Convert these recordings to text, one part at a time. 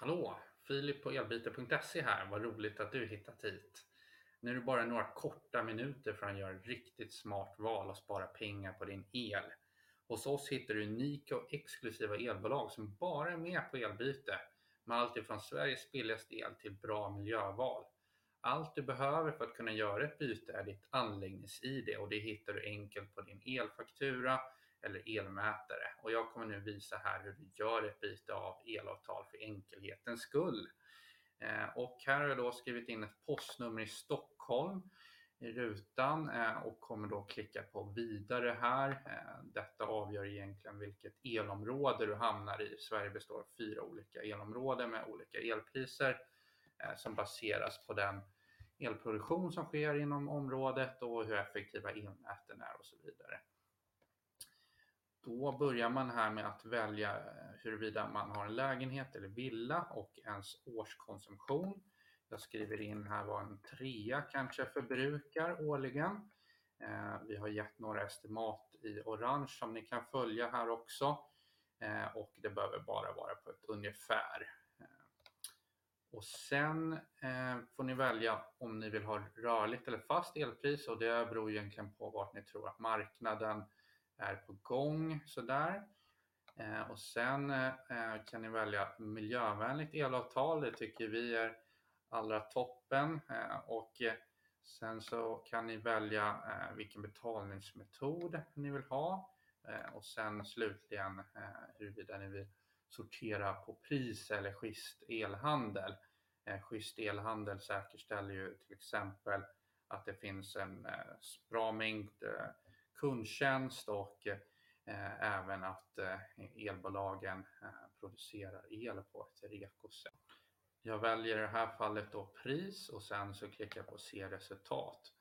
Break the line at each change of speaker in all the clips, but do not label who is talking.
Hallå! Filip på elbyte.se här. Vad roligt att du hittat hit. Nu är det bara några korta minuter för att göra ett riktigt smart val och spara pengar på din el. Hos oss hittar du unika och exklusiva elbolag som bara är med på elbyte med allt ifrån Sveriges billigaste el till bra miljöval. Allt du behöver för att kunna göra ett byte är ditt anläggnings-id och det hittar du enkelt på din elfaktura eller elmätare. Och jag kommer nu visa här hur du gör ett byte av elavtal för enkelhetens skull. Eh, och här har jag då skrivit in ett postnummer i Stockholm i rutan eh, och kommer då klicka på vidare här. Eh, detta avgör egentligen vilket elområde du hamnar i. Sverige består av fyra olika elområden med olika elpriser eh, som baseras på den elproduktion som sker inom området och hur effektiva elnäten är och så vidare. Då börjar man här med att välja eh, huruvida man har en lägenhet eller villa och ens årskonsumtion. Jag skriver in här vad en trea kanske förbrukar årligen. Eh, vi har gett några estimat i orange som ni kan följa här också. Eh, och det behöver bara vara på ett ungefär. Och sen får ni välja om ni vill ha rörligt eller fast elpris och det beror egentligen på vart ni tror att marknaden är på gång sådär. Eh, och sen eh, kan ni välja miljövänligt elavtal. Det tycker vi är allra toppen. Eh, och eh, sen så kan ni välja eh, vilken betalningsmetod ni vill ha. Eh, och sen slutligen huruvida ni vill sortera på pris eller schysst elhandel. Schysst elhandel säkerställer ju till exempel att det finns en bra mängd kundtjänst och eh, även att eh, elbolagen eh, producerar el på ett REKO-sätt. Jag väljer i det här fallet då pris och sen så klickar jag på se resultat.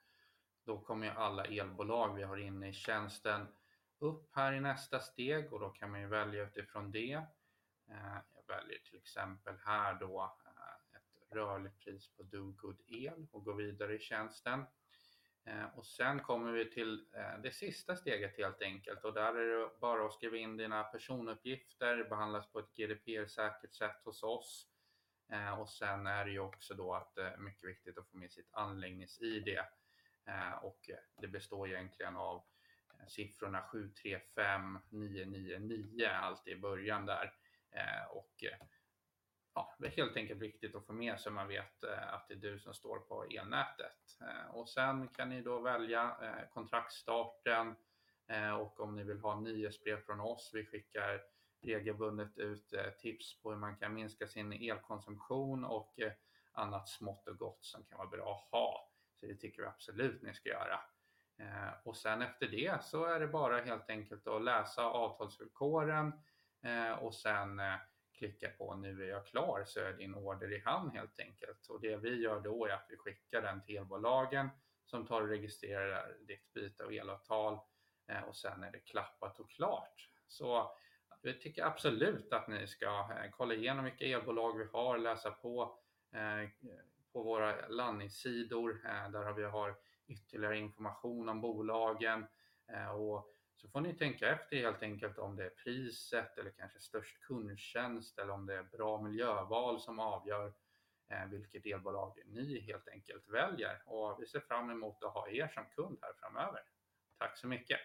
Då kommer alla elbolag vi har inne i tjänsten upp här i nästa steg och då kan man ju välja utifrån det. Eh, jag väljer till exempel här då eh, ett rörligt pris på Do-Good El och går vidare i tjänsten. Eh, och sen kommer vi till eh, det sista steget helt enkelt och där är det bara att skriva in dina personuppgifter, behandlas på ett GDPR-säkert sätt hos oss. Eh, och sen är det ju också då att mycket viktigt att få med sitt anläggnings-ID. Och det består egentligen av siffrorna 735999 alltid i början där. Och ja, det är helt enkelt viktigt att få med så man vet eh, att det är du som står på elnätet. Eh, och sen kan ni då välja eh, kontraktstarten och om ni vill ha nyhetsbrev från oss. Vi skickar regelbundet ut tips på hur man kan minska sin elkonsumtion och annat smått och gott som kan vara bra att ha. Så det tycker vi absolut ni ska göra. Och sen efter det så är det bara helt enkelt att läsa avtalsvillkoren och sen klicka på nu är jag klar så är din order i hamn helt enkelt. Och det vi gör då är att vi skickar den till elbolagen som tar och registrerar ditt byte av elavtal eh, och sen är det klappat och klart. Så vi tycker absolut att ni ska eh, kolla igenom vilka elbolag vi har, läsa på eh, på våra landningssidor där vi har ytterligare information om bolagen och så får ni tänka efter helt enkelt om det är priset eller kanske störst kundtjänst eller om det är bra miljöval som avgör eh, vilket elbolag ni helt enkelt väljer. Och vi ser fram emot att ha er som kund här framöver. Tack så mycket!